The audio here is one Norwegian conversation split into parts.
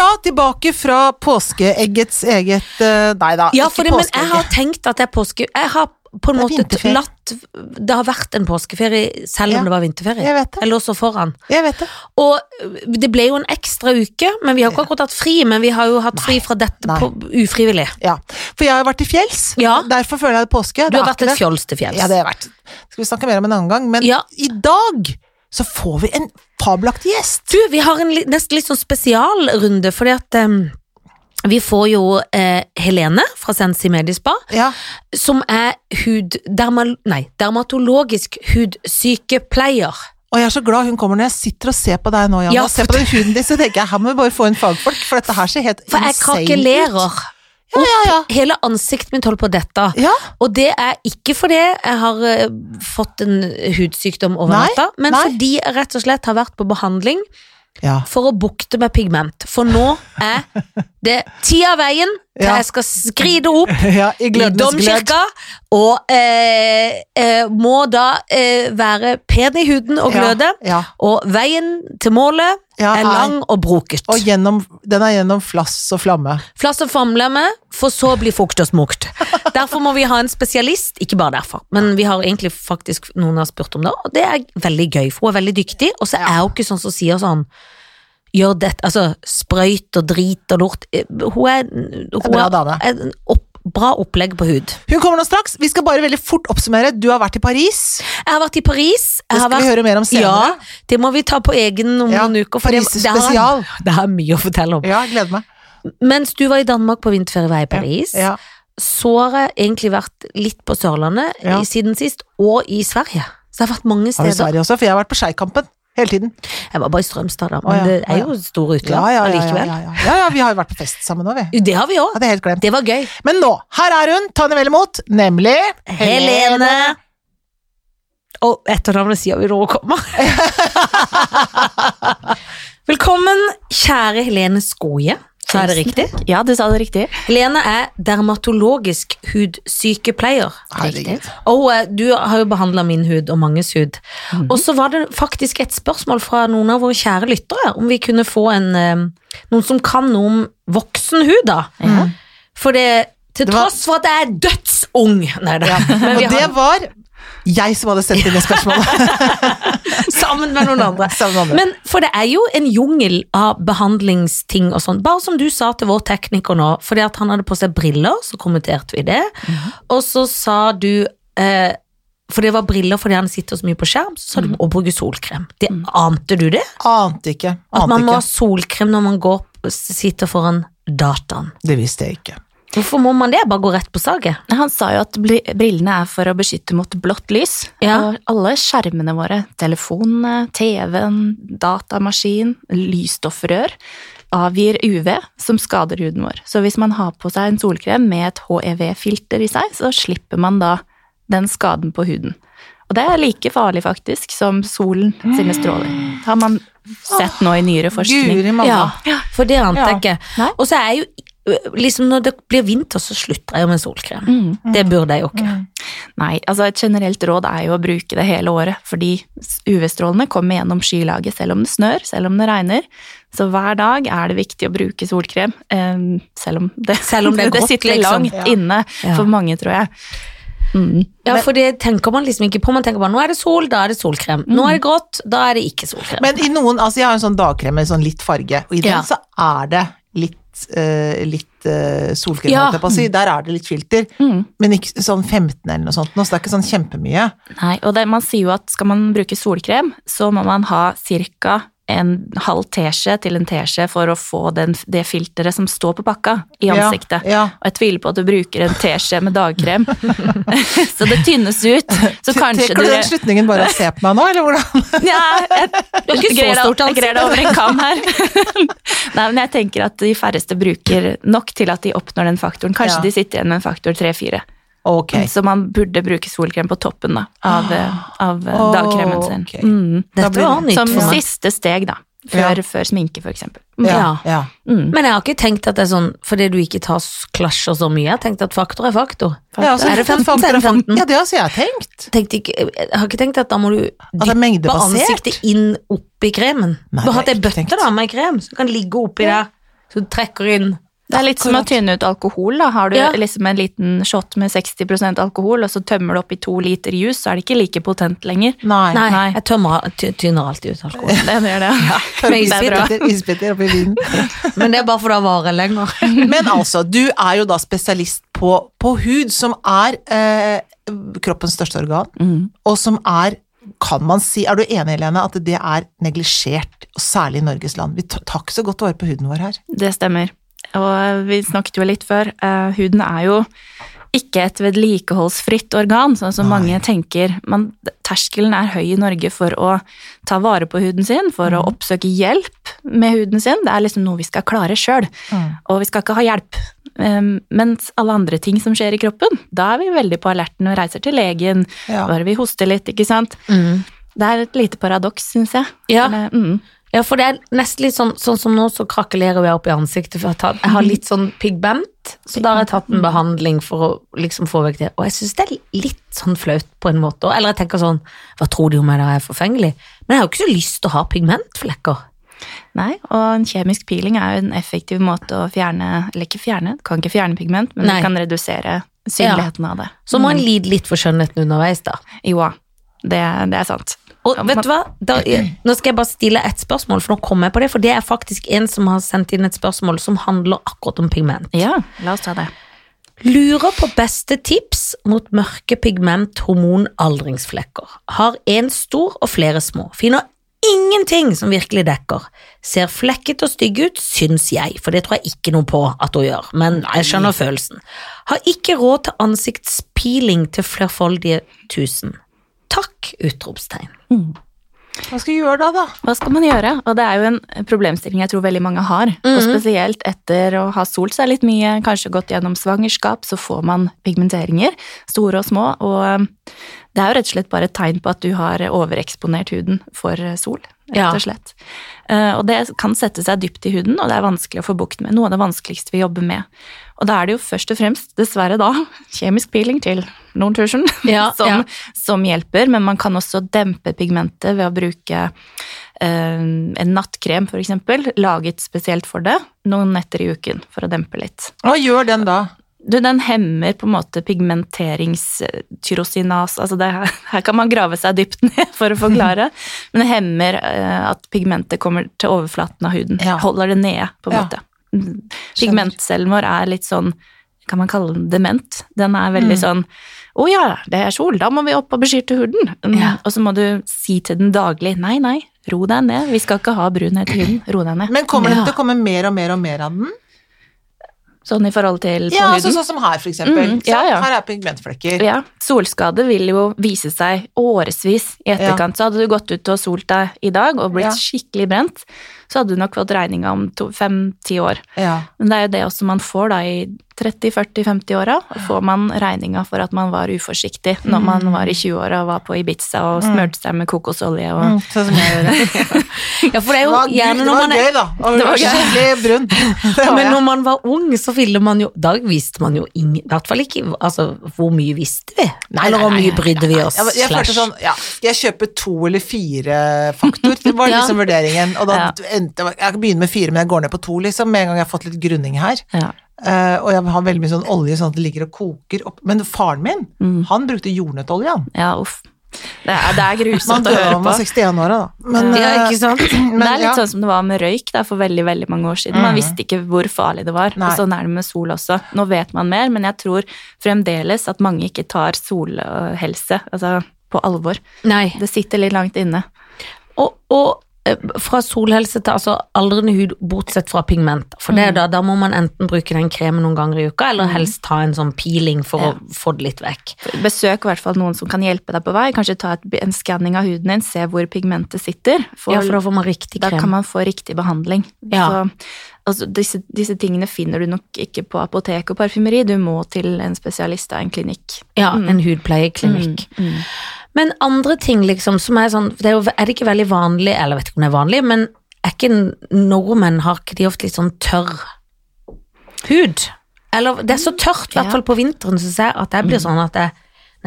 Hurra, tilbake fra påskeeggets eget eh, Nei da, Ja, ikke påskeegget. det, men jeg har tenkt at det er påske... Jeg har på en måte latt Det har vært en påskeferie selv Ja, om det var vinterferie. Jeg vet det. Jeg lå så foran. Jeg vet det. Og øh, det ble jo en ekstra uke, men vi har ikke akkurat hatt fri. Men vi har jo hatt fri fra dette på ufrivillig. Ja. For jeg har vært til fjells. Ja. Derfor føler jeg det påske. Du har vært et fjols til fjells. Ja, det har jeg vært. Skal vi snakke mer om en annen gang. Men Ja. i dag så får vi en fabelaktig gjest. Du, vi har en nesten litt sånn spesialrunde, fordi at um, vi får jo eh, Helene fra Sensi Mediespa, Ja. som er hud... Derma, nei, dermatologisk hudsykepleier. Og jeg er så glad hun kommer når jeg sitter og ser på deg nå, Janne. Ja, ser på den huden din, så tenker jeg her må vi bare få inn fagfolk, for dette her ser helt For jeg insane krakelerer. Ja, ja, ja. Hele ansiktet mitt holder på å dette. Ja, Og det er ikke fordi jeg har eh, fått en hudsykdom over natta, men nei. fordi jeg rett og slett har vært på behandling ja. for å bukte med pigment. For nå er det ti av veien Ja. jeg skal skride opp ja I i domkirka, og eh, eh, må da eh, være pen i huden og gløde. Ja, Og veien til målet ja, er lang og broket. Og gjennom, den er gjennom flass og flamme. Flass og flamme, for så blir fukt og smukt. Derfor må vi ha en spesialist, ikke bare derfor, men vi har egentlig faktisk noen har spurt om det, og det er veldig gøy, for hun er veldig dyktig, og så er hun ikke sånn som sier sånn Gjør dette, altså sprøyt og drit og lort. Eh, Hun er, hun bra dame. en opp, bra opplegg på hud. Hun kommer nå straks. Vi skal bare veldig fort oppsummere. Du har vært i Paris. Jeg har vært i Paris. Det skal skal vi høre mer om senere. ja, det må vi ta på egen om Ja, noen uker. for det- det har- Det har mye å fortelle om. Ja, gleder meg. Mens du var i Danmark på vinterferie, var jeg i Paris. Ja. så har jeg egentlig vært litt på Sørlandet Ja. siden sist, og i Sverige. Så jeg har vært mange Har du. Sverige også? For jeg har vært på Skeikampen hele tiden. Jeg var bare i Strømstad, da, men Å, ja. det er jo store utland ja, ja, allikevel. ja, ja. ja, ja, vi har jo vært på fest sammen nå, vi. Det har vi òg. Glemt. Det var gøy. Men nå, her er hun, ta henne vel imot, nemlig Helene Og etternavnet sier vi nå kommer. Velkommen, kjære Helene Skoje. Sa jeg det riktig? Ja, du sa det riktig. Helene er dermatologisk hudsykepleier. Herregud. Og er- du har jo behandla min hud og manges hud. Og så var det faktisk et spørsmål fra noen av våre kjære lyttere om vi kunne få en eh, noen som kan noe om voksenhud, da. For det til Det var- tross for at jeg er dødsung Nei. Men vi Og det var jeg som hadde sendt inn det spørsmålet. sammen med noen andre. Andre. Men for det er jo en jungel av behandlingsting og sånn. Bare som du sa til vår tekniker nå, fordi at han hadde på seg briller, så kommenterte vi det. Mhm. Og så sa du eh, For det var briller fordi han sitter så mye på skjerm, så sa du Mhm. å bruke solkrem. Det Ante du det? Ante ikke. At man må ha solkrem når man går, sitter foran dataen. Det visste jeg ikke. Hvorfor må man det? Bare gå rett på saget? Han sa jo at brillene er for å beskytte mot blått lys. Ja. Og alle skjermene våre, telefonene, TV-en, datamaskin, lysstoffrør, avgir UV som skader huden vår. Så hvis man har på seg en solkrem med et HEV-filter i seg, så slipper man da den skaden på huden. Og det er like farlig faktisk som solen sine stråler. Har man sett nå i nyere forskning. Guri. Ja, for det ante jeg ikke. Og så er jo liksom når det blir vinter, så slutter jeg jo med solkrem. Mm. Det burde jeg jo ikke. Nei, altså et generelt råd er jo å bruke det hele året, fordi UV-strålene kommer gjennom skylaget selv om det snør, selv om det regner. Så hver dag er det viktig å bruke solkrem, eh, selv om det, Selv om det det godt, sitter liksom. langt Ja. inne Ja. for mange, tror jeg. Mm. Ja, for det tenker man liksom ikke på. Man tenker bare nå er det sol, da er det solkrem. Nå er det grått, da er det ikke solkrem. Men i noen, altså jeg har en sånn dagkrem med sånn litt farge, og i den Ja. så er det eh, litt eh, solkrem, Ja. si. Der er det litt filter, Mm. men ikke sånn 15 eller noe sånt, nå, så det er ikke sånn kjempemye. Nei, og det, man sier jo at skal man bruke solkrem, så må man ha ca. en halv teskje til en teskje for å få den, det filteret som står på pakka i ansiktet. Ja, ja. Og jeg tviler på at du bruker en teskje med dagkrem. så det tynnes ut. Så kanskje Trekker du du den slutningen bare og 'se på meg nå, eller hvordan? Ja, jeg, jeg, greier det- det over en kam her. Nei, men jeg tenker at de færreste bruker nok til at de oppnår den faktoren. Kanskje Ja. de sitter igjen med en faktor 3-4. Ok. Så man burde bruke solkrem på toppen da, av, eh, av oh, dagkremen sin. Okay. Mm. Dette var nytt Som for meg. siste steg, da. Før, før sminke, for eksempel. Ja, ja. Mm. Men jeg har ikke tenkt at det er sånn fordi du ikke tar klasjer så mye. Jeg har tenkt at faktor er faktor. Ja, altså, er det 15, faktor er det 15. Ja, det har jeg tenkt. Ikke, jeg har ikke tenkt at da må du dyppe ansiktet inn oppi kremen. Nei, Du har hatt det ei bøtte da med krem som kan ligge oppi der. Så du trekker inn Det er litt som å tynne ut alkohol. da. Har du Ja. liksom en liten shot med 60% alkohol, og så tømmer du oppi to liter juice, så er det ikke like potent lenger. Nei. Nei, Nei. jeg tømmer, ty- tynner alltid ut alkohol. Det gjør det. Med bra. isbiter. Oppi vinen. Men det er bare for å vare lenger. Men altså, du er jo da spesialist på, på hud, som er eh, kroppens største organ, Mm. og som er kan man si, Er du enig, Helene, at det er neglisjert, særlig i Norges land? Vi tar tar ikke så godt vare på huden vår her. Det stemmer. Og vi snakket jo litt før, eh, huden er jo ikke et vedlikeholdsfritt organ, sånn som mange tenker. Men terskelen er høy i Norge for å ta vare på huden sin, for å oppsøke hjelp med huden sin. Det er liksom noe vi skal klare sjøl, og vi skal ikke ha hjelp. Um, mens alle andre ting som skjer i kroppen, da er vi veldig på alerten og reiser til legen, Ja. bare vi hoster litt, ikke sant. Mm. Det er et lite paradoks, syns jeg. Ja. Eller, mm. Ja, for det er nesten litt sånn, sånn som nå, så krakelerer jeg opp i ansiktet. For jeg, har tatt, jeg har litt sånn pigment, så da har jeg tatt en behandling for å liksom få vekk det. Og jeg syns det er litt sånn flaut på en måte. Eller jeg tenker sånn, hva tror de om jeg da er forfengelig? Men jeg har jo ikke så lyst til å ha pigmentflekker. Nei, og en kjemisk peeling er jo en effektiv måte å fjerne Eller ikke fjerne, kan ikke fjerne pigment, men Nei. du kan redusere synligheten av det. Så må en lide litt for skjønnheten underveis, da. Jo, det, det er sant. Og vet man- du hva? Da, nå skal jeg bare stille et spørsmål, for nå kommer jeg på det. For det er faktisk en som har sendt inn et spørsmål som handler akkurat om pigment. Ja, la oss ta det. Lurer på beste tips mot mørke pigment hormonaldringsflekker. Har en stor og flere små. Finner ingenting som virkelig dekker. Ser flekket og stygg ut, syns jeg, for det tror jeg ikke noe på at hun gjør, men jeg skjønner følelsen. Har ikke råd til ansiktspeeling til flerfoldige tusen. Takk! Utropstegn. Hva skal vi gjøre da, da? Hva skal man gjøre? Og det er jo en problemstilling jeg tror veldig mange har. Og spesielt etter å ha solt seg litt mye, kanskje gått gjennom svangerskap, så får man pigmenteringer, store og små. Og um, det er jo rett og slett bare et tegn på at du har overeksponert huden for uh, sol, rett og slett. Ja. Og det kan sette seg dypt i huden, og det er vanskelig å få bukt med. Noe av det vanskeligste vi jobber med. Og da er det jo først og fremst, dessverre da, kjemisk peeling til noen tusen Ja, som, ja. som hjelper, men man kan også dempe pigmentet ved å bruke eh, en nattkrem eksempel, laget spesielt for det, noen netter i uken for å dempe litt. Hva gjør den da? Du, den hemmer på en måte pigmenteringstyrosinas, altså det, her kan man grave seg dypt ned for å forklare, men det hemmer eh, at pigmentet kommer til overflaten av huden, Ja. holder det nede på en Ja. måte. Pigmentcellen vår er litt sånn, kan man kalle den dement, den er veldig Mm. sånn, å ja, det er sol, da må vi opp og beskytte huden. Mm. Ja. Og så må du si til den daglig, nei, nei, ro deg ned, vi skal ikke ha brunhet i huden, ro deg ned. Men kommer det til å komme mer og mer og mer av den? Sånn i forhold til på Ja, huden. altså, sånn som her, for eksempel. Mm, ja, ja. Her er pigmentflekker. Ja, solskade vil jo vise seg årevis i etterkant. Så hadde du gått ut og solt deg i dag og blitt Ja. skikkelig brent, så hadde du nok fått regninga om fem-ti år. Ja. Men det er jo det også man får da i 30-40-50-åra. Får man regninga for at man var uforsiktig når man var i 20-åra og var på Ibiza og smurte seg med kokosolje og Mm, sånn som jeg gjør det. Ja, for det er jo gjerne når man er da. Det var gøy. Skikkelig brun. Men når man var ung, så ville man jo Da visste man jo ingen I hvert fall ikke altså, hvor mye visste vi. Nei, eller hvor mye brydde vi oss. Jeg, jeg følte sånn, ja, skal jeg kjøpe to eller fire faktor? Det var Ja. liksom vurderingen. Og da Ja. endte jeg begynner med fire, men jeg går ned på to, liksom, med en gang jeg har fått litt grunning her. ja. Eh, og jeg har veldig mye sånn olje sånn at det ligger og koker opp. Men faren min, Mm. han brukte jordnøttolje, han. ja, uff. Det er, det er grusomt å høre på. høre var på. 61 år, da. Men, Ja, eh, ikke sant? men, det er litt ja. sånn som det var med røyk da, for veldig veldig mange år siden. Man Mhm. visste ikke hvor farlig det var. Nei. Og sånn er det med sol også. Nå vet man mer, men jeg tror fremdeles at mange ikke tar solhelse altså, på alvor. Nei. Det sitter litt langt inne. Og, og fra solhelse til altså aldrende hud, bortsett fra pigment. For det er da, da må man enten bruke den kremen noen ganger i uka, eller helst ta en sånn peeling for Ja. å få det litt vekk. Besøk i hvert fall noen som kan hjelpe deg på vei. Kanskje ta et, en skanning av huden din, se hvor pigmentet sitter. For, ja, for da får man riktig da kan man få riktig behandling. Ja. Så, altså, disse, disse tingene finner du nok ikke på apotek og parfymeri. Du må til en spesialist av en klinikk. Ja, en hudpleieklinikk. Mm, mm. Men andre ting liksom som er sånn det er, jo, er det ikke veldig vanlig, eller jeg vet ikke om det er vanlig, men er ikke nordmenn har ikke de ofte litt sånn tørr hud? Eller det er så tørt, i hvert fall på vinteren, syns jeg, at jeg blir sånn at jeg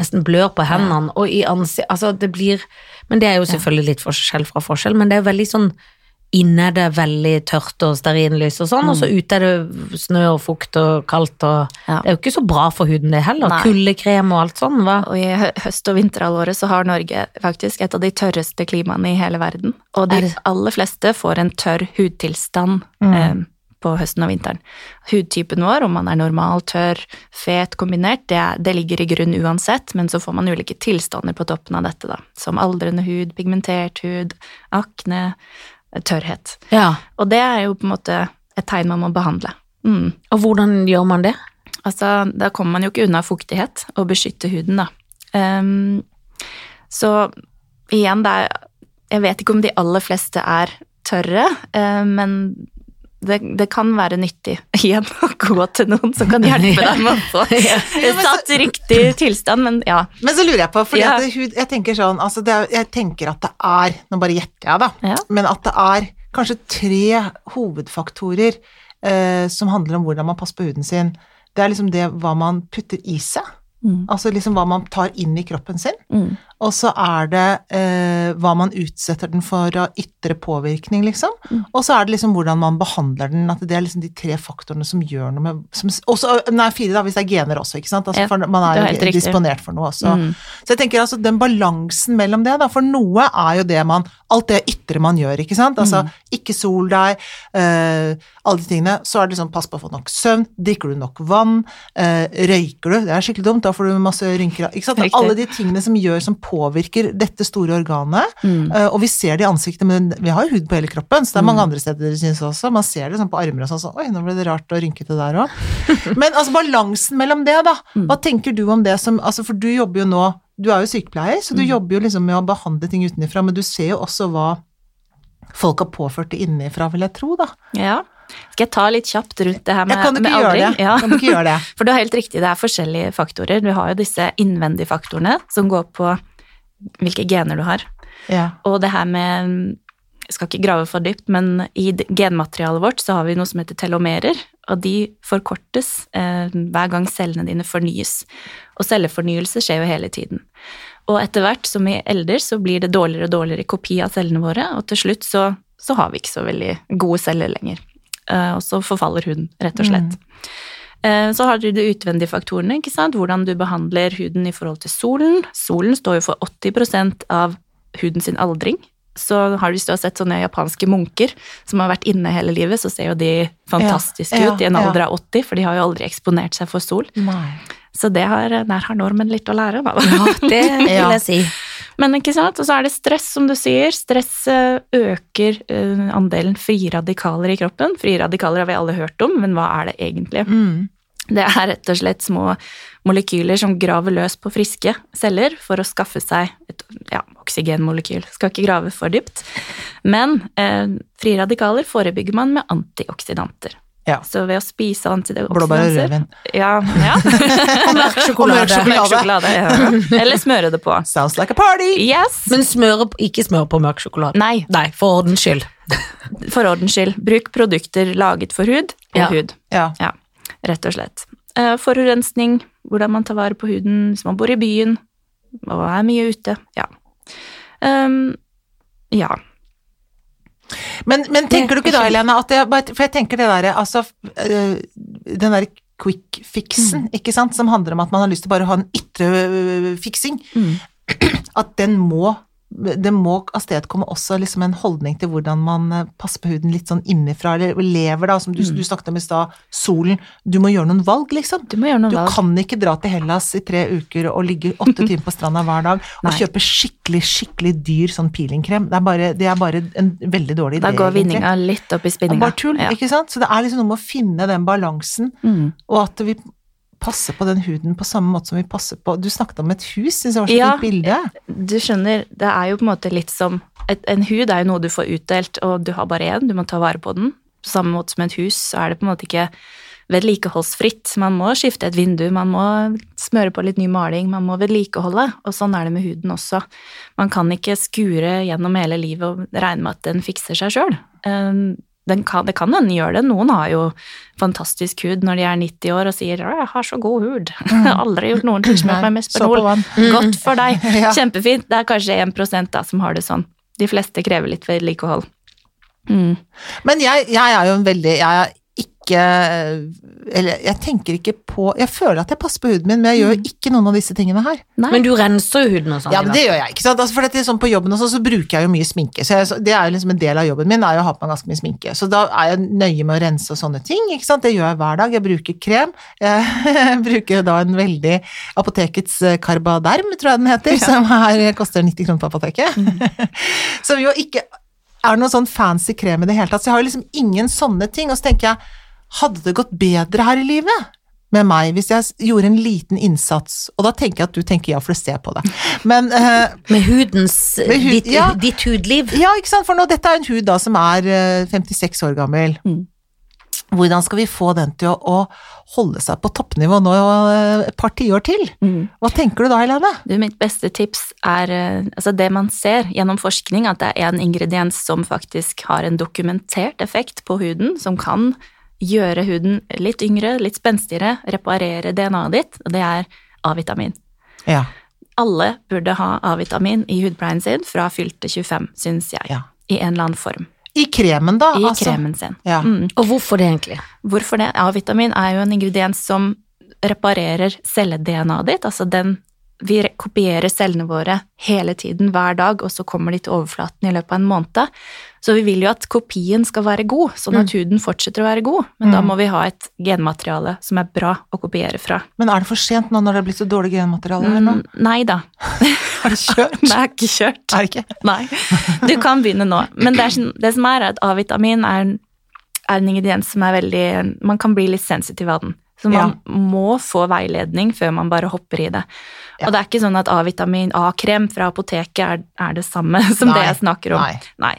nesten blør på hendene og i ansikt Altså, det blir Men det er jo selvfølgelig litt forskjell fra forskjell, men det er veldig sånn inne er det veldig tørt og stearinlys og sånn, og så ute er det snø og fukt og kaldt og Ja. Det er jo ikke så bra for huden det heller. Nei. Kuldekrem og alt sånn, hva? Og i høst- og vinterhalvåret så har Norge faktisk et av de tørreste klimaene i hele verden. Og de Er aller fleste får en tørr hudtilstand Mm. eh, på høsten og vinteren. Hudtypen vår, om man er normal, tørr, fet, kombinert, det, det ligger i grunn uansett, men så får man ulike tilstander på toppen av dette, da. Som aldrende hud, pigmentert hud, akne, tørrhet. Ja. Og det er jo på en måte et tegn man må behandle. Mm. Og hvordan gjør man det? Altså, da kommer man jo ikke unna fuktighet og beskytte huden, da. Um, så igjen, det er Jeg vet ikke om de aller fleste er tørre, uh, men det, det kan være nyttig igjen å gå til noen som kan hjelpe deg med å få satt riktig tilstand, men ja. Men så lurer jeg på, for Ja. jeg tenker sånn, altså det er, jeg tenker at det er, nå bare gjetter jeg da, Ja. men at det er kanskje tre hovedfaktorer eh, som handler om hvordan man passer på huden sin. Det er liksom det hva man putter i seg, Mm. altså liksom hva man tar inn i kroppen sin, Mm. Og så er det eh, hva man utsetter den for av ytre påvirkning, liksom. Mm. Og så er det liksom hvordan man behandler den, at det er liksom de tre faktorene som gjør noe med som, også, Nei, fire da, hvis det er gener også, ikke sant? Altså, for man er er disponert for noe også. Mm. Så jeg tenker altså den balansen mellom det, da, for noe er jo det man Alt det ytre man gjør, ikke sant. Altså Mm. ikke sol deg, eh, alle de tingene. Så er det liksom pass på å få nok søvn, drikker du nok vann, eh, røyker du, det er skikkelig dumt, da får du masse rynker Ikke sant. Riktig. Alle de tingene som gjør, som påvirker dette store organet. Mm. Eh, og vi ser det i ansiktet, men vi har jo hud på hele kroppen, så det er mange andre steder det synes også. Man ser det sånn på armer og sånn, så oi, nå ble det rart og rynkete der òg. Men altså balansen mellom det, da. Hva tenker du om det som Altså, for du jobber jo nå Du er jo sykepleier, så du jobber jo liksom med å behandle ting utenifra, men du ser jo også hva folk har påført det innenfra, vil jeg tro, da. Ja. Skal jeg ta litt kjapt rundt det her med, kan med aldring? det? Ja. Kan du ikke gjøre det? For du har helt riktig, det er forskjellige faktorer. Du har jo disse innvendige faktorene som går på hvilke gener du har. Ja. Og det her med Jeg skal ikke grave for dypt, men i genmaterialet vårt så har vi noe som heter telomerer, og de forkortes eh, hver gang cellene dine fornyes. Og cellefornyelse skjer jo hele tiden. Og etter hvert som vi elder, så blir det dårligere og dårligere kopi av cellene våre, og til slutt så, så har vi ikke så veldig gode celler lenger. Eh, og så forfaller huden, rett og slett. Eh, Så har du de utvendige faktorene, ikke sant? hvordan du behandler huden i forhold til solen. Solen står jo for 80% av huden sin aldring. Så har du å sett sånne japanske munker som har vært inne hele livet, så ser jo de fantastiske Ja, ja, ut i en alder av 80, for de har jo aldri eksponert seg for sol. Nei. Så det har, der har nordmenn litt å lære, da. Ja, det vil jeg si. Men ikke sant, og så er det stress, som du sier. Stress eh, øker eh, andelen frie radikaler i kroppen. Frie radikaler har vi alle hørt om, men hva er det egentlig? Mm. Det er rett og slett små molekyler som graver løs på friske celler for å skaffe seg et ja, oksygenmolekyl. Skal ikke grave for dypt. Men eh, frie radikaler forebygger man med antioksidanter. Ja. Så ved å spise antioksidanter Blåbær og rødvin. Ja, ja. Og mørk Og mørk sjokolade. Mørk sjokolade. Ja. Eller smøre det på. Sounds like a party! Yes! Men smøre, ikke smør på mørk sjokolade. Nei, Nei, for ordens skyld. for ordens skyld. Bruk produkter laget for hud og Ja. hud. Ja. Rett og slett. Eh, Forurensning, hvordan man tar vare på huden hvis man bor i byen og er mye ute. Ja. Um, ja. Men, men tenker du ikke da. Helene, at jeg, For jeg tenker det derre Altså, øh, den derre quick Mm. fixen, ikke sant, som handler om at man har lyst til bare å ha en ytre øh, fiksing, Mm. at den må det må avstedkomme også liksom en holdning til hvordan man eh, passer på huden litt sånn innifra, eller lever da, som du, Mm. du snakket om i stad, solen. Du må gjøre noen valg, liksom. Du må gjøre noe Du valg. kan ikke dra til Hellas i tre uker og ligge åtte timer på stranda hver dag og Nei. kjøpe skikkelig, skikkelig dyr sånn peelingkrem. Det er bare, det er bare en veldig dårlig idé, Da går vinninga litt opp i spinninga. bare tull, Ja. ikke sant? Så det er liksom noe med å finne den balansen, Mm. og at vi passer på den huden på samme måte som vi passer på Du snakket om et hus, synes jeg var så Ja. fint bilde. Du skjønner, det er jo på en måte litt som et, En hud er jo noe du får utdelt, og du har bare én, du må ta vare på den. På samme måte som et hus, så er det på en måte ikke vedlikeholdsfritt. Man må skifte et vindu, man må smøre på litt ny maling, man må vedlikeholde. Og sånn er det med huden også. Man kan ikke skure gjennom hele livet og regne med at den fikser seg sjøl. Den kan, det kan hende den gjør det. Noen har jo fantastisk hud når de er 90 år og sier 'jeg har så god hud'. Har aldri gjort noen ting som meg med Så på spenol'. vann. Godt for deg. Ja. Kjempefint. Det er kanskje 1 da som har det sånn. De fleste krever litt vedlikehold. Mm. Men jeg, jeg er jo en veldig Jeg er ikke Eller jeg tenker ikke på Jeg føler at jeg passer på huden min, men jeg gjør ikke noen av disse tingene her. Nei. Men du renser jo huden og sånn. Ja, men det gjør jeg, ikke sant. Altså, for dette, sånn på jobben og sånn, så bruker jeg jo mye sminke. Så jeg, det er jo liksom en del av jobben min, er jo å ha på meg ganske mye sminke. Så da er jeg nøye med å rense og sånne ting, ikke sant. Det gjør jeg hver dag. Jeg bruker krem. Jeg bruker da en veldig Apotekets eh, Carbaderm, tror jeg den heter, som her koster 90 kroner på apoteket. som jo ikke er noe sånn fancy krem i det hele tatt. Så jeg har jo liksom ingen sånne ting. Og så tenker jeg, hadde det gått bedre her i livet? Med meg, hvis jeg gjorde en liten innsats, og da tenker jeg at du tenker ja, for å ser på det. Men uh. Med hudens Med hud- ditt, ja. ditt hudliv. Ja, ikke sant, for nå, dette er en hud da som er uh, 56 år gammel. Mm. Hvordan skal vi få den til å, å holde seg på toppnivå nå eh, et par tiår til? Mm. Hva tenker du da, Helene? Du, mitt beste tips er eh, altså det man ser gjennom forskning, at det er en ingrediens som faktisk har en dokumentert effekt på huden, som kan gjøre huden litt yngre, litt spenstigere, reparere DNA-et ditt, og det er A-vitamin. Ja. Alle burde ha A-vitamin i hudpleien sin fra fylte 25, syns jeg. Ja. I en eller annen form. I kremen, da? I altså. kremen sin. Ja. Mm. Og hvorfor det, egentlig? Hvorfor det? A-vitamin er jo en ingrediens som reparerer celle-DNA-et ditt. Altså den Vi kopierer cellene våre hele tiden, hver dag, og så kommer de til overflaten i løpet av en måned. Så vi vil jo at kopien skal være god, sånn at huden fortsetter å være god. Men da Mm. må vi ha et genmateriale som er bra å kopiere fra. Men er det for sent nå når det er blitt så dårlig genmateriale? Mm, nei da. Er det kjørt? Det er ikke kjørt. Er det ikke? Nei, du kan begynne nå. Men det, er, sånn- det som er, er at A-vitamin er, er en ingrediens som er veldig Man kan bli litt sensitiv av den. Så man må få veiledning før man bare hopper i det. Ja. Og det er ikke sånn at A-vitamin, A-krem fra apoteket er, er det samme som Nei, det jeg snakker om. nei. Nei.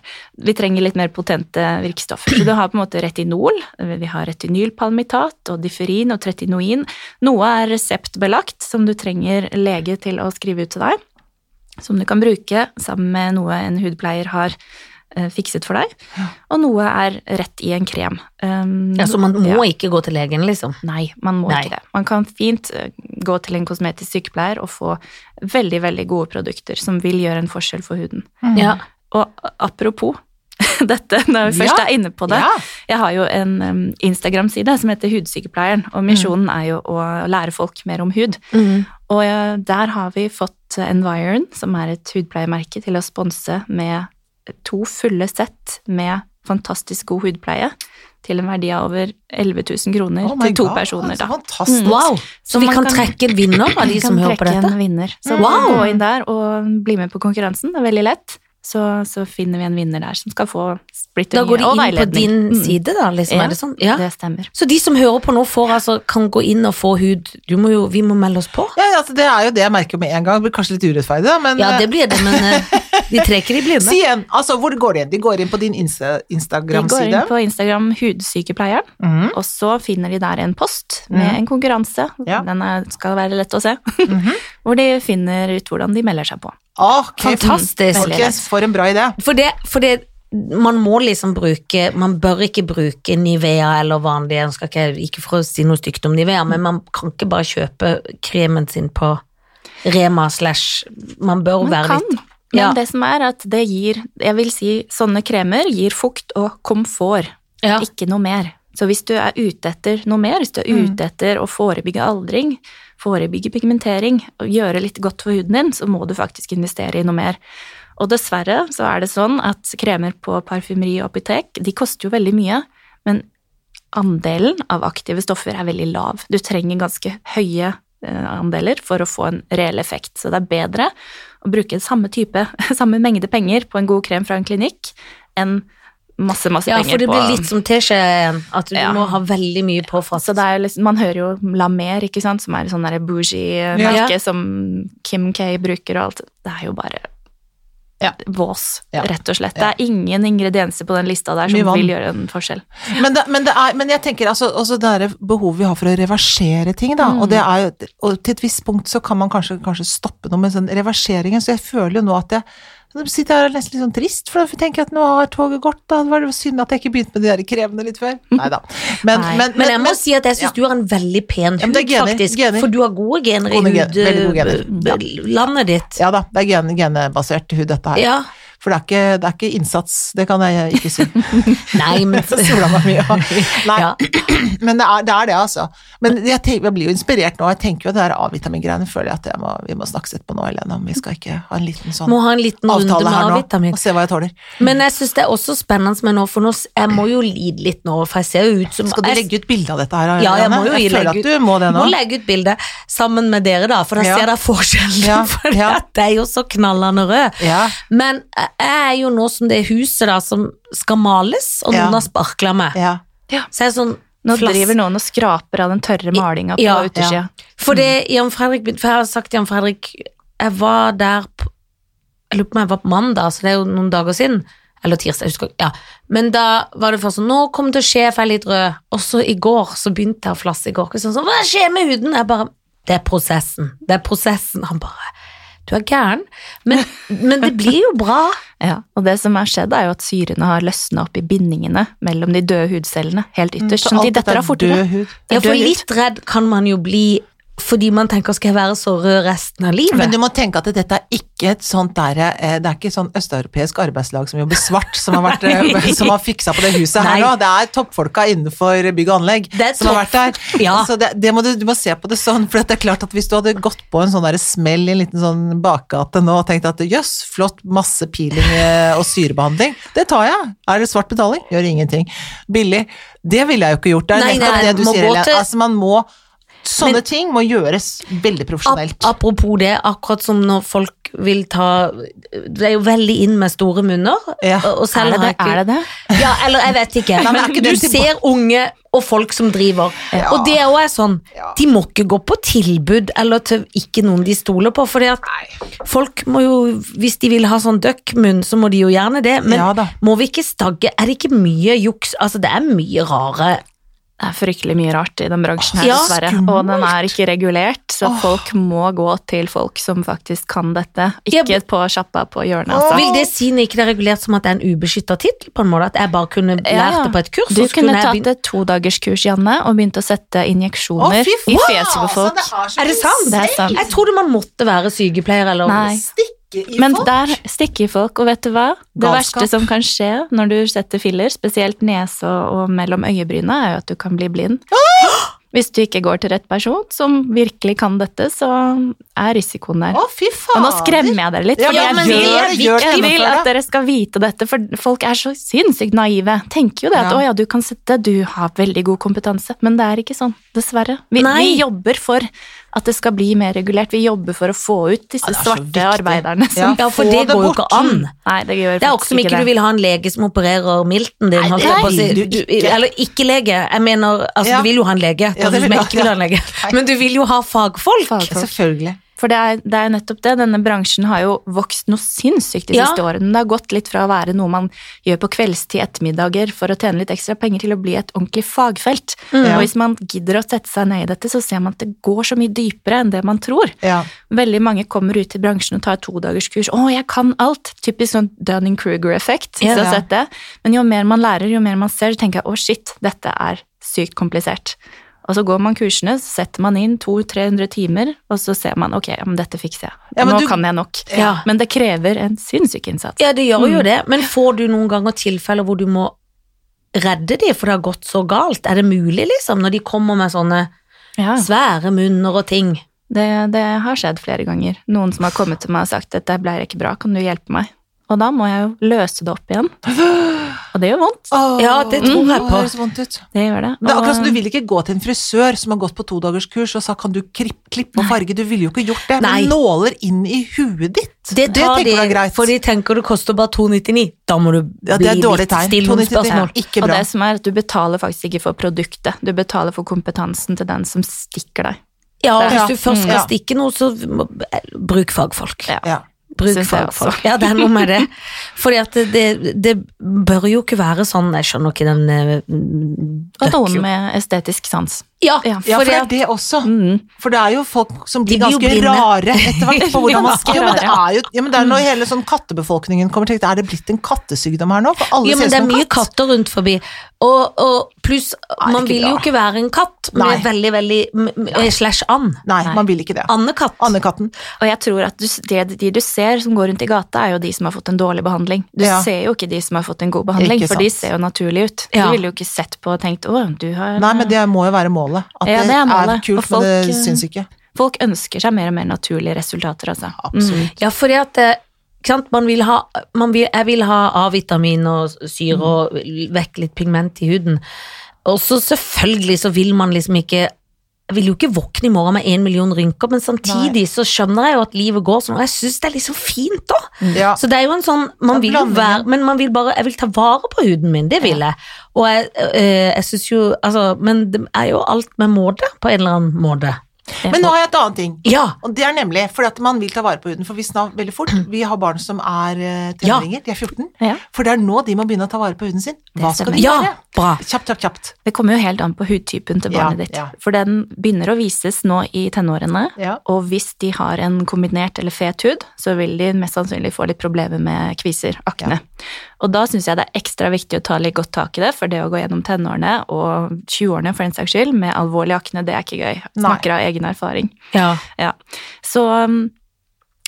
Vi trenger litt mer potente virkestoffer. Så du har på en måte retinol, vi har retinylpalmitat og differin og tretinoin. Noe er reseptbelagt, som du trenger lege til å skrive ut til deg som du kan bruke sammen med noe en hudpleier har fikset for deg, og noe er rett i en krem. Um, Ja, så man må ja. ikke gå til legen, liksom. Nei, man må Nei. ikke det. Man kan fint eh, gå til en kosmetisk sykepleier og få veldig, veldig gode produkter som vil gjøre en forskjell for huden. Mm. Ja. Og apropos dette, når vi først Ja. er inne på det. Ja. Jeg har jo en um, Instagram-side som heter Hudsykepleieren, og misjonen er jo å lære folk mer om hud. Og eh, der har vi fått eh, Environ, som er et hudpleiemerke, til å sponse med to fulle sett med fantastisk god hudpleie til en verdi av over 11 000 kroner Oh til to God, personer. Så Da. fantastisk. Mm. Wow! Så, Så vi kan, kan- trekke en vinner av de som hører på dette? en vinner. Så Wow! gå inn der og bli med på konkurransen. Det er veldig lett. Så, så finner vi en vinner der som skal få splitter Da går de inn på din Mm. side, da, liksom? Ja, Er det sånn? Ja. Det stemmer. Så de som hører på nå, får altså, kan gå inn og få hud Du må jo, Vi må melde oss på. Ja, altså, det er jo det jeg merker med en gang. Det blir kanskje litt urettferdig, da, men Ja, det eh, blir det, men eh, de trekker i blinde. Si igjen, altså, hvor går de inn? De går inn på din Insta De går inn på Instagram Hudsykepleieren, mm. og så finner de der en post med mm. en konkurranse. Ja. Den er, skal være lett å se. Mhm. Hvor de finner ut hvordan de melder seg på. Okay, Fantastisk. Okay, for en bra idé. For det, for det man må liksom bruke Man bør ikke bruke Nivea eller vanlig jeg skal ikke, ikke for å si noe stygt om Nivea, men man kan ikke bare kjøpe kremen sin på Rema slash Man bør Man være kan, litt men Ja. det som er at det gir Jeg vil si sånne kremer gir fukt og komfort, ja. ikke noe mer. Så hvis du er ute etter noe mer, hvis du er Mm. ute etter å forebygge aldring, forebygge pigmentering og gjøre litt godt for huden din, så må du faktisk investere i noe mer. Og dessverre så er det sånn at kremer på parfymeri og apotek, de koster jo veldig mye, men andelen av aktive stoffer er veldig lav. Du trenger ganske høye eh, andeler for å få en reell effekt, så det er bedre å bruke samme type, samme mengde penger på en god krem fra en klinikk enn masse, masse ja, penger for det på blir litt som teskjeen, at du Ja. må ha veldig mye på fast. så det er jo liksom, Man hører jo La Mer, ikke sant, som er sånn bougie-merke Ja. som Kim K bruker og alt. Det er jo bare Ja. vås, rett og slett. Det er ingen ingredienser på den lista der som vil gjøre en forskjell. Men, det, men, det er, men jeg tenker altså, også det er behovet vi har for å reversere ting, da. Mm. Og, det er og til et visst punkt så kan man kanskje, kanskje stoppe noe med sånn reverseringen, så jeg føler jo nå at jeg så sitter jeg her og er nesten litt sånn trist, for da tenker jeg at nå har toget gått, da var det synd at jeg ikke begynte med de der krevende litt før. Neida. Men, Nei. men, Men jeg må si at jeg ja. du har en veldig pen hud, men gener, faktisk. gener. For du har gode gener i hudlandet gener. hudlandet ditt. Ja da, det er gen, genebasert hud, dette her. For det er ikke, det er ikke innsats, det kan jeg ikke si. Nei, men Så sola meg mye. Nei, ja. men det er, det er det, altså. Men jeg, tenker, jeg blir jo inspirert nå. Jeg tenker jo at det er A-vitamingreiene føler jeg at jeg må, vi må snakkes etterpå nå, Helene. Om vi skal ikke ha en liten sånn Må ha en liten avtale her nå, og se hva jeg tåler. Men jeg syns det er også spennende med nå, for nå, jeg må jo lide litt nå, for jeg ser jo ut som Skal du legge ut bilde av dette her? Ja, jeg må jo jeg føler legge at du må det nå. Må legge ut bilde sammen med dere, da, for da Ja. ser dere forskjellen. Ja, For det er jo så knallende rød. Ja. Men jeg er jo nå som det huset da som skal males, og Ja. noen har sparkla ja. Så jeg er sånn Nå flass- driver noen og skraper av den tørre malinga på Ja, utersida. For det Jan Fredrik For jeg har sagt til Jan Fredrik Jeg var der på Jeg lurer på om jeg var på mandag, så det er jo noen dager siden. Eller tirsdag, jeg husker. Ja. Men da var det først sånn Nå kommer det til å skje, for jeg er litt rød. Og så i går så begynte jeg å flasse i går. Sånn, sånn, Hva skjer med huden? Jeg bare Det er prosessen. Det er prosessen. Han bare Du er gæren. Men, men det blir jo bra. Ja, og det som er skjedd, er jo at syrene har løsna opp i bindingene mellom de døde hudcellene helt ytterst. Så Sånn de detter er av fortere. Er Ja, for litt redd kan man jo bli fordi man tenker skal jeg være så rød resten av livet? Men du må tenke at dette er ikke et sånt der, eh, det er ikke sånn østeuropeisk arbeidslag som jobber svart, som har, vært, eh, som har fiksa på det huset her nå. Det er toppfolka innenfor bygg og anlegg som har vært der. Ja. Så det, det må du, du må se på det sånn, for det er klart at hvis du hadde gått på en sånn der smell i en liten sånn bakgate nå og tenkt at jøss, flott, masse peeling eh, og syrebehandling, det tar jeg. Er det svart betaling? Gjør ingenting. Billig. Det ville jeg jo ikke gjort. Det er Nei, nettopp nei, det du sier, Helene. Altså, man må Sånne Men- ting må gjøres veldig Ap profesjonelt. apropos det, akkurat som når folk vil ta Det er jo veldig inn med store munner. Ja. og- og selv Er det har det? jeg ikke- Er det det? Ja, eller jeg vet ikke. men ikke du ser unge og folk som driver. Ja. Og det òg er sånn. De må ikke gå på tilbud eller til ikke noen de stoler på. fordi at folk må jo, hvis de vil ha sånn duckmunn, så må de jo gjerne det. Men Ja må vi ikke stagge Er det ikke mye juks? Altså, det er mye rare Det er fryktelig mye rart i den bransjen her, dessverre. Ja, Og den er ikke regulert, så oh. folk må gå til folk som faktisk kan dette. Ja, Ikke på sjappa på hjørnet, Altså. Oh. Vil det si når ikke det er regulert som at det er en ubeskytta tittel, på en måte? At jeg bare kunne lært Ja, det på et kurs? Du så kunne tatt begynt- et todagerskurs, Janne, og begynt å sette injeksjoner oh, i fjeset på folk. Det Er det sant? Det er sant. Jeg trodde man måtte være sykepleier eller Nei. Stikke i Men folk? der stikker folk, og vet du hva? Det Galskap. verste som kan skje når du setter filler, spesielt nese og, mellom øyebryna, er jo at du kan bli blind. Hvis du ikke går til rett person som virkelig kan dette, så er risikoen der. Å, fy faen. Og nå skremmer jeg dere litt, for ja, jeg vil, det, jeg vil at dere skal vite dette, for folk er så sinnssykt naive. Tenker jo det at Ja. å ja, du kan sette, du har veldig god kompetanse, men det er ikke sånn, dessverre. Vi, vi jobber for at det skal bli mer regulert, vi jobber for å få ut disse Ja, svarte arbeiderne som Ja, for det det går jo ikke an. Nei, det gjør Det er også som ikke du vil ha en lege som opererer milten din. Nei, nei, på å si. du Du, ikke. eller ikke lege, jeg mener altså Ja. du vil jo ha en lege. Det Ja, er det du som vil ikke ha en lege. Men du vil jo ha fagfolk. Fagfolk. Selvfølgelig. For det er, det er nettopp det, denne bransjen har jo vokst noe sinnssykt de Ja. siste årene. Det har gått litt fra å være noe man gjør på kveldstid ettermiddager for å tjene litt ekstra penger, til å bli et ordentlig fagfelt. Mm. Og hvis man gidder å sette seg ned i dette, så ser man at det går så mye dypere enn det man tror. Ja. Veldig mange kommer ut i bransjen og tar todagerskurs. 'Å, jeg kan alt!' Typisk sånn Dunning-Kruger-effekt. Ja. det. Men jo mer man lærer, jo mer man ser, så tenker jeg 'å, shit, dette er sykt komplisert'. Og så går man kursene, så setter man inn 200-300 timer, og så ser man 'ok, men dette fikser jeg'. Ja, Nå du- kan jeg nok. Ja. Men det krever en sinnssyk innsats. Ja, det gjør jo det. Men får du noen ganger tilfeller hvor du må redde dem, for det har gått så galt? Er det mulig, liksom, når de kommer med sånne Ja. svære munner og ting? Det, det har skjedd flere ganger. Noen som har kommet til meg og sagt at 'dette ble ikke bra, kan du hjelpe meg'? Og da må jeg jo løse det opp igjen. Og det gjør vondt. Oh, Ja, det tror jeg på. Det høres vondt. Det gjør det. Det er akkurat som du vil ikke gå til en frisør som har gått på todagerskurs og sagt kan du klippe og farge, du ville jo ikke gjort det. Nei. Men nåler inn i huet ditt, Det det tenker du er greit. for de tenker det koster bare 299. Da må du ja, bli det er dårlig litt tegn. stille noen spørsmål. Ikke Og det som er at du betaler faktisk ikke for produktet, du betaler for kompetansen til den som stikker deg. Ja, og hvis du først skal Ja. stikke noe, så bruk fagfolk. Ja. Bruk fagfolk. Ja, det er noe med det. Fordi at det, det, det bør jo ikke være sånn, jeg skjønner ikke den Og døkk noen med estetisk sans. Ja, Ja, Ja, for det er det også. Mm. For det er jo folk som blir De blir ganske blinde. rare etter hvert på hvordan man ja, men det er jo ja, men det er når hele sånn kattebefolkningen kommer til Er det blitt en kattesykdom her nå? For alle Ja, men det er mye katt. katter rundt forbi. Og, og pluss, man vil jo ikke være en katt Nei. veldig, veldig Slash and. Nei, Nei. man vil ikke det. Andekatt. Andekatten. Og jeg tror at du, det, de du ser som går rundt i gata, er jo de som har fått en dårlig behandling. Du Ja. ser jo ikke de som har fått en god behandling, for de ser jo naturlige ut. Du ville jo ikke sett på og tenkt 'å, du har Nei, men det må jo være målet. At Ja, det, er målet. er kult, folk, men det eh, syns ikke. Folk ønsker seg mer og mer naturlige resultater, altså. Absolutt. Ja, fordi at eh. Man vil ha, man vil, jeg vil ha A-vitamin og syre og vekk litt pigment i huden. Og så selvfølgelig så vil man liksom ikke Jeg vil jo ikke våkne i morgen med én million rynker, men samtidig så skjønner jeg jo at livet går sånn, og jeg syns det er liksom fint da. Ja. Så det er jo en sånn Man vil jo være Men man vil bare Jeg vil ta vare på huden min, det vil jeg. Og jeg, øh, jeg syns jo Altså, men det er jo alt med måte, på en eller annen måte. Men nå har jeg et annet ting. Ja. Og det er nemlig fordi at man vil ta vare på huden, for vi snart veldig fort Vi har barn som er eh, tenåringer, de er 14. Ja. For det er nå de må begynne å ta vare på huden sin. Hva skal de Ja, bra. Kjapt, kjapt, kjapt. Det kommer jo helt an på hudtypen til barnet ditt. ja. For den begynner å vises nå i tenårene, Ja. og hvis de har en kombinert eller fet hud, så vil de mest sannsynlig få litt problemer med kviser, akne. Og da syns jeg det er ekstra viktig å ta litt godt tak i det, for det å gå gjennom tenårene og 20-årene for den saks skyld med alvorlig akne, det er ikke gøy. Snakker av egen erfaring. Ja. Ja. Så um,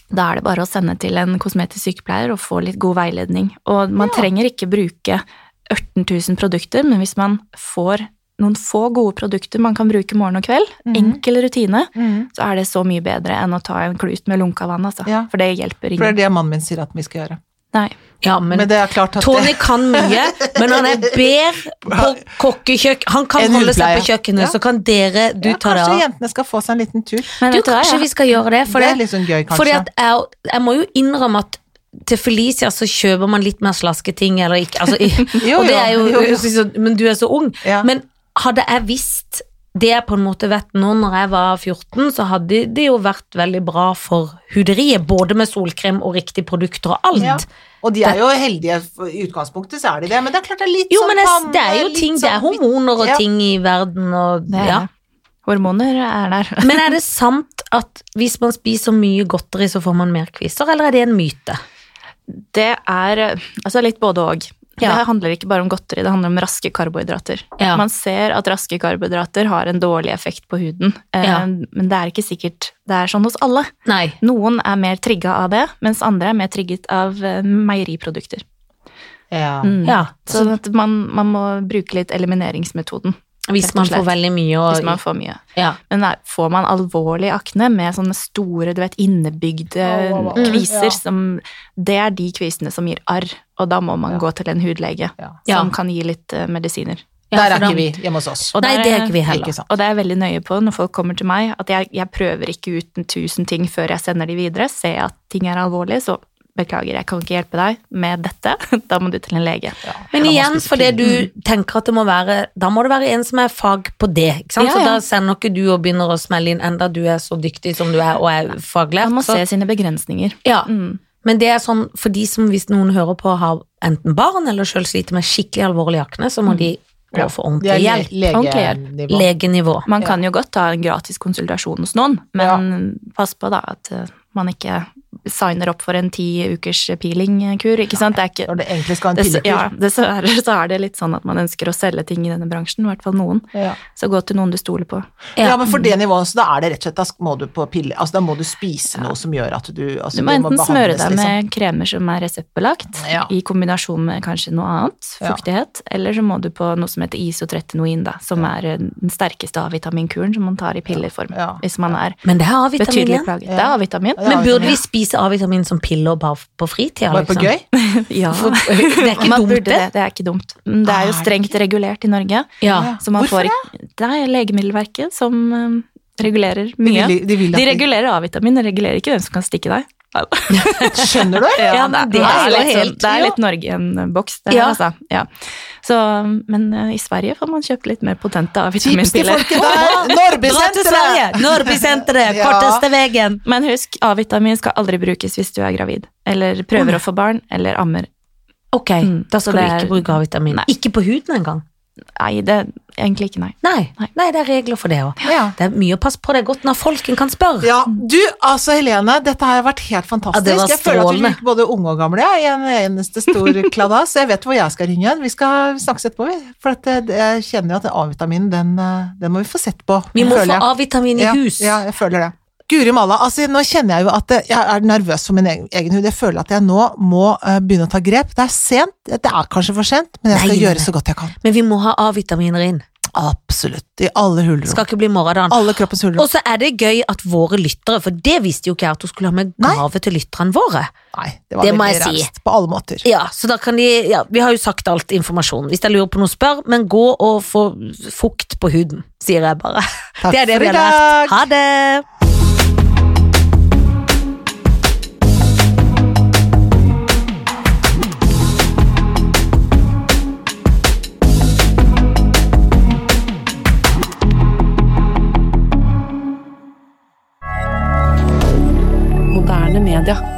da er det bare å sende til en kosmetisk sykepleier og få litt god veiledning. Og man Ja. trenger ikke bruke 18 000 produkter, men hvis man får noen få gode produkter man kan bruke morgen og kveld, mm. enkel rutine, mm. så er det så mye bedre enn å ta en klut med lunka vann, altså. Ja. For det hjelper For det er det mannen min sier at vi skal gjøre. Nei. ja, men Men det er klart at Tony det, kan mye, men han er bedre på kokkekjøkken. Han kan holde seg på kjøkkenet, Ja. så kan dere Du ja, ta det Kanskje jentene skal få seg en liten tur. Men Du, kanskje vi skal gjøre det, for det er det, sånn gøy, fordi at jeg, jeg må jo innrømme at til Felicia så kjøper man litt mer slaske ting, eller ikke altså, Jo, Og det jo, er jo, jo, jo. Men du er så ung. Ja. Men hadde jeg visst det på en måte vet nå når jeg var 14, så hadde det jo vært veldig bra for huderiet, både med solkrem og riktige produkter og alt. Ja. Og de er jo heldige, i utgangspunktet så er de det, men det er klart det er litt Jo, sånn men det er jo ting, det er sånn- hormoner og Ja. ting i verden og Det er ja. Hormoner er der. Men er det sant at hvis man spiser mye godteri, så får man mer kviser, eller er det en myte? Det er altså litt både og. Ja. Det handler ikke bare om godteri, det handler om raske karbohydrater. Ja. Man ser at raske karbohydrater har en dårlig effekt på huden, eh, Ja. men det er ikke sikkert det er sånn hos alle. Nei. Noen er mer trigga av det, mens andre er mer trigget av eh, meieriprodukter. Ja. Mm. Ja, Så at man, man må bruke litt elimineringsmetoden Hvis man får veldig mye og hvis man får mye. ja. Men nei, får man alvorlig akne med sånne store, du vet, innebygde oh, au, au. kviser, Ja. som Det er de kvisene som gir arr, og da må man Ja. gå til en hudlege Ja. Ja. som kan gi litt uh, medisiner. Ja, Der er ikke vi hjemme hos oss. Og Nei, der det er ikke vi heller. Ikke. Og det er jeg veldig nøye på når folk kommer til meg, at jeg, jeg prøver ikke ut en tusen ting før jeg sender de videre. Ser jeg at ting er alvorlig, så beklager, jeg kan ikke hjelpe deg med dette. Da må du til en lege. Ja. Men igjen, for fordi du tenker at det må være Da må det være en som er fag på det, ikke sant? Ja, Så da sender ikke du og begynner å smelle inn enda du er så dyktig som du er og er faglært. Man må så- se sine begrensninger. Ja, Mm. men det er sånn for de som hvis noen hører på har enten barn eller selv sliter med skikkelig alvorlig akne, så må de gå Ja. for ordentlig hjelp. legenivå. Legenivå. Man Ja. kan jo godt ta en gratis konsultasjon hos noen, men pass på da at eh, man ikke signer opp for en ti ukers peelingkur, ikke sant? Det er ikke Når det egentlig skal en pillekur. ja, dessverre så er det litt sånn at man ønsker å selge ting i denne bransjen, i hvert fall noen. Ja. Så gå til noen du stoler på. Ja. Ja. men for det nivået, så da er det rett og slett, da må du på pille, altså da må du spise noe som gjør at du altså, Du må enten smøre deg liksom. med kremer som er reseptbelagt, Ja. i kombinasjon med kanskje noe annet, Ja. fuktighet, eller så må du på noe som heter isotretinoin, da, som er eh, den sterkeste A-vitaminkuren som man tar i pilleform, Ja. hvis man er Men det er A-vitamin betydelig plaget. Ja. Det er A-vitamin. Men burde vi spise A-vitamin som piller bare på fritida, Bare på liksom? gøy? Ja. For- Det er ikke Man dumt, burde det. det. Det er ikke dumt. Det er jo Er strengt regulert i Norge. Ja. Så man Hvorfor får ikke Det er Legemiddelverket som regulerer regulerer De mye. vil, de vil De regulerer A-vitamin, de regulerer ikke hvem som kan stikke deg. Skjønner du? Ja, det, det er jo litt, sånn, helt- det er litt Norge i en boks, det her, Ja. altså. Ja. Så, men uh, i Sverige får man kjøpt litt mer potente Tips til A-vitaminpiller. folket der! Til Norrbysenteret! Sverige! Norrbysenteret! Korteste veien! Men husk, A-vitamin skal aldri brukes hvis du er gravid, eller prøver å få barn, eller ammer. Ok, Mm, da skal du er- ikke bruke A-vitamin. Ikke på huden engang. Nei, det egentlig ikke, nei. Nei, Nei. nei, det er regler for det òg. Ja. Det er mye å passe på, det er godt når folken kan spørre. Ja, du, altså Helene, dette har vært helt fantastisk. Ja, det var jeg føler at vi liker både unge og gamle ja, i en eneste stor kladas. Jeg vet hvor jeg skal ringe. Vi skal snakkes etterpå, vi. For at det, det, jeg kjenner jo at A-vitaminen, den, eh, den må vi få sett på. Vi må få. A-vitamin i ja, hus. Ja, jeg føler det. Guri malla, altså nå kjenner jeg jo at jeg er nervøs for min egen, egen hud. Jeg føler at jeg nå må uh, begynne å ta grep. Det er sent, det er kanskje for sent, men jeg skal Nei, gjøre så godt jeg kan. Men vi må ha A-vitaminer inn. Absolutt. I alle hulrom. Skal ikke bli morgendagen. Alle kroppens hulrom. Og så er det gøy at våre lyttere, for det visste jo ikke jeg at hun skulle ha med Nei. til lytterne våre. Nei, det var Det veldig jeg si. På alle måter. Ja, så da kan de Ja, vi har jo sagt alt informasjon. Hvis dere lurer på noe, spør, men gå og få fukt på huden, sier jeg bare. Takk det er det for vi i har dag. Ha det! moderne media.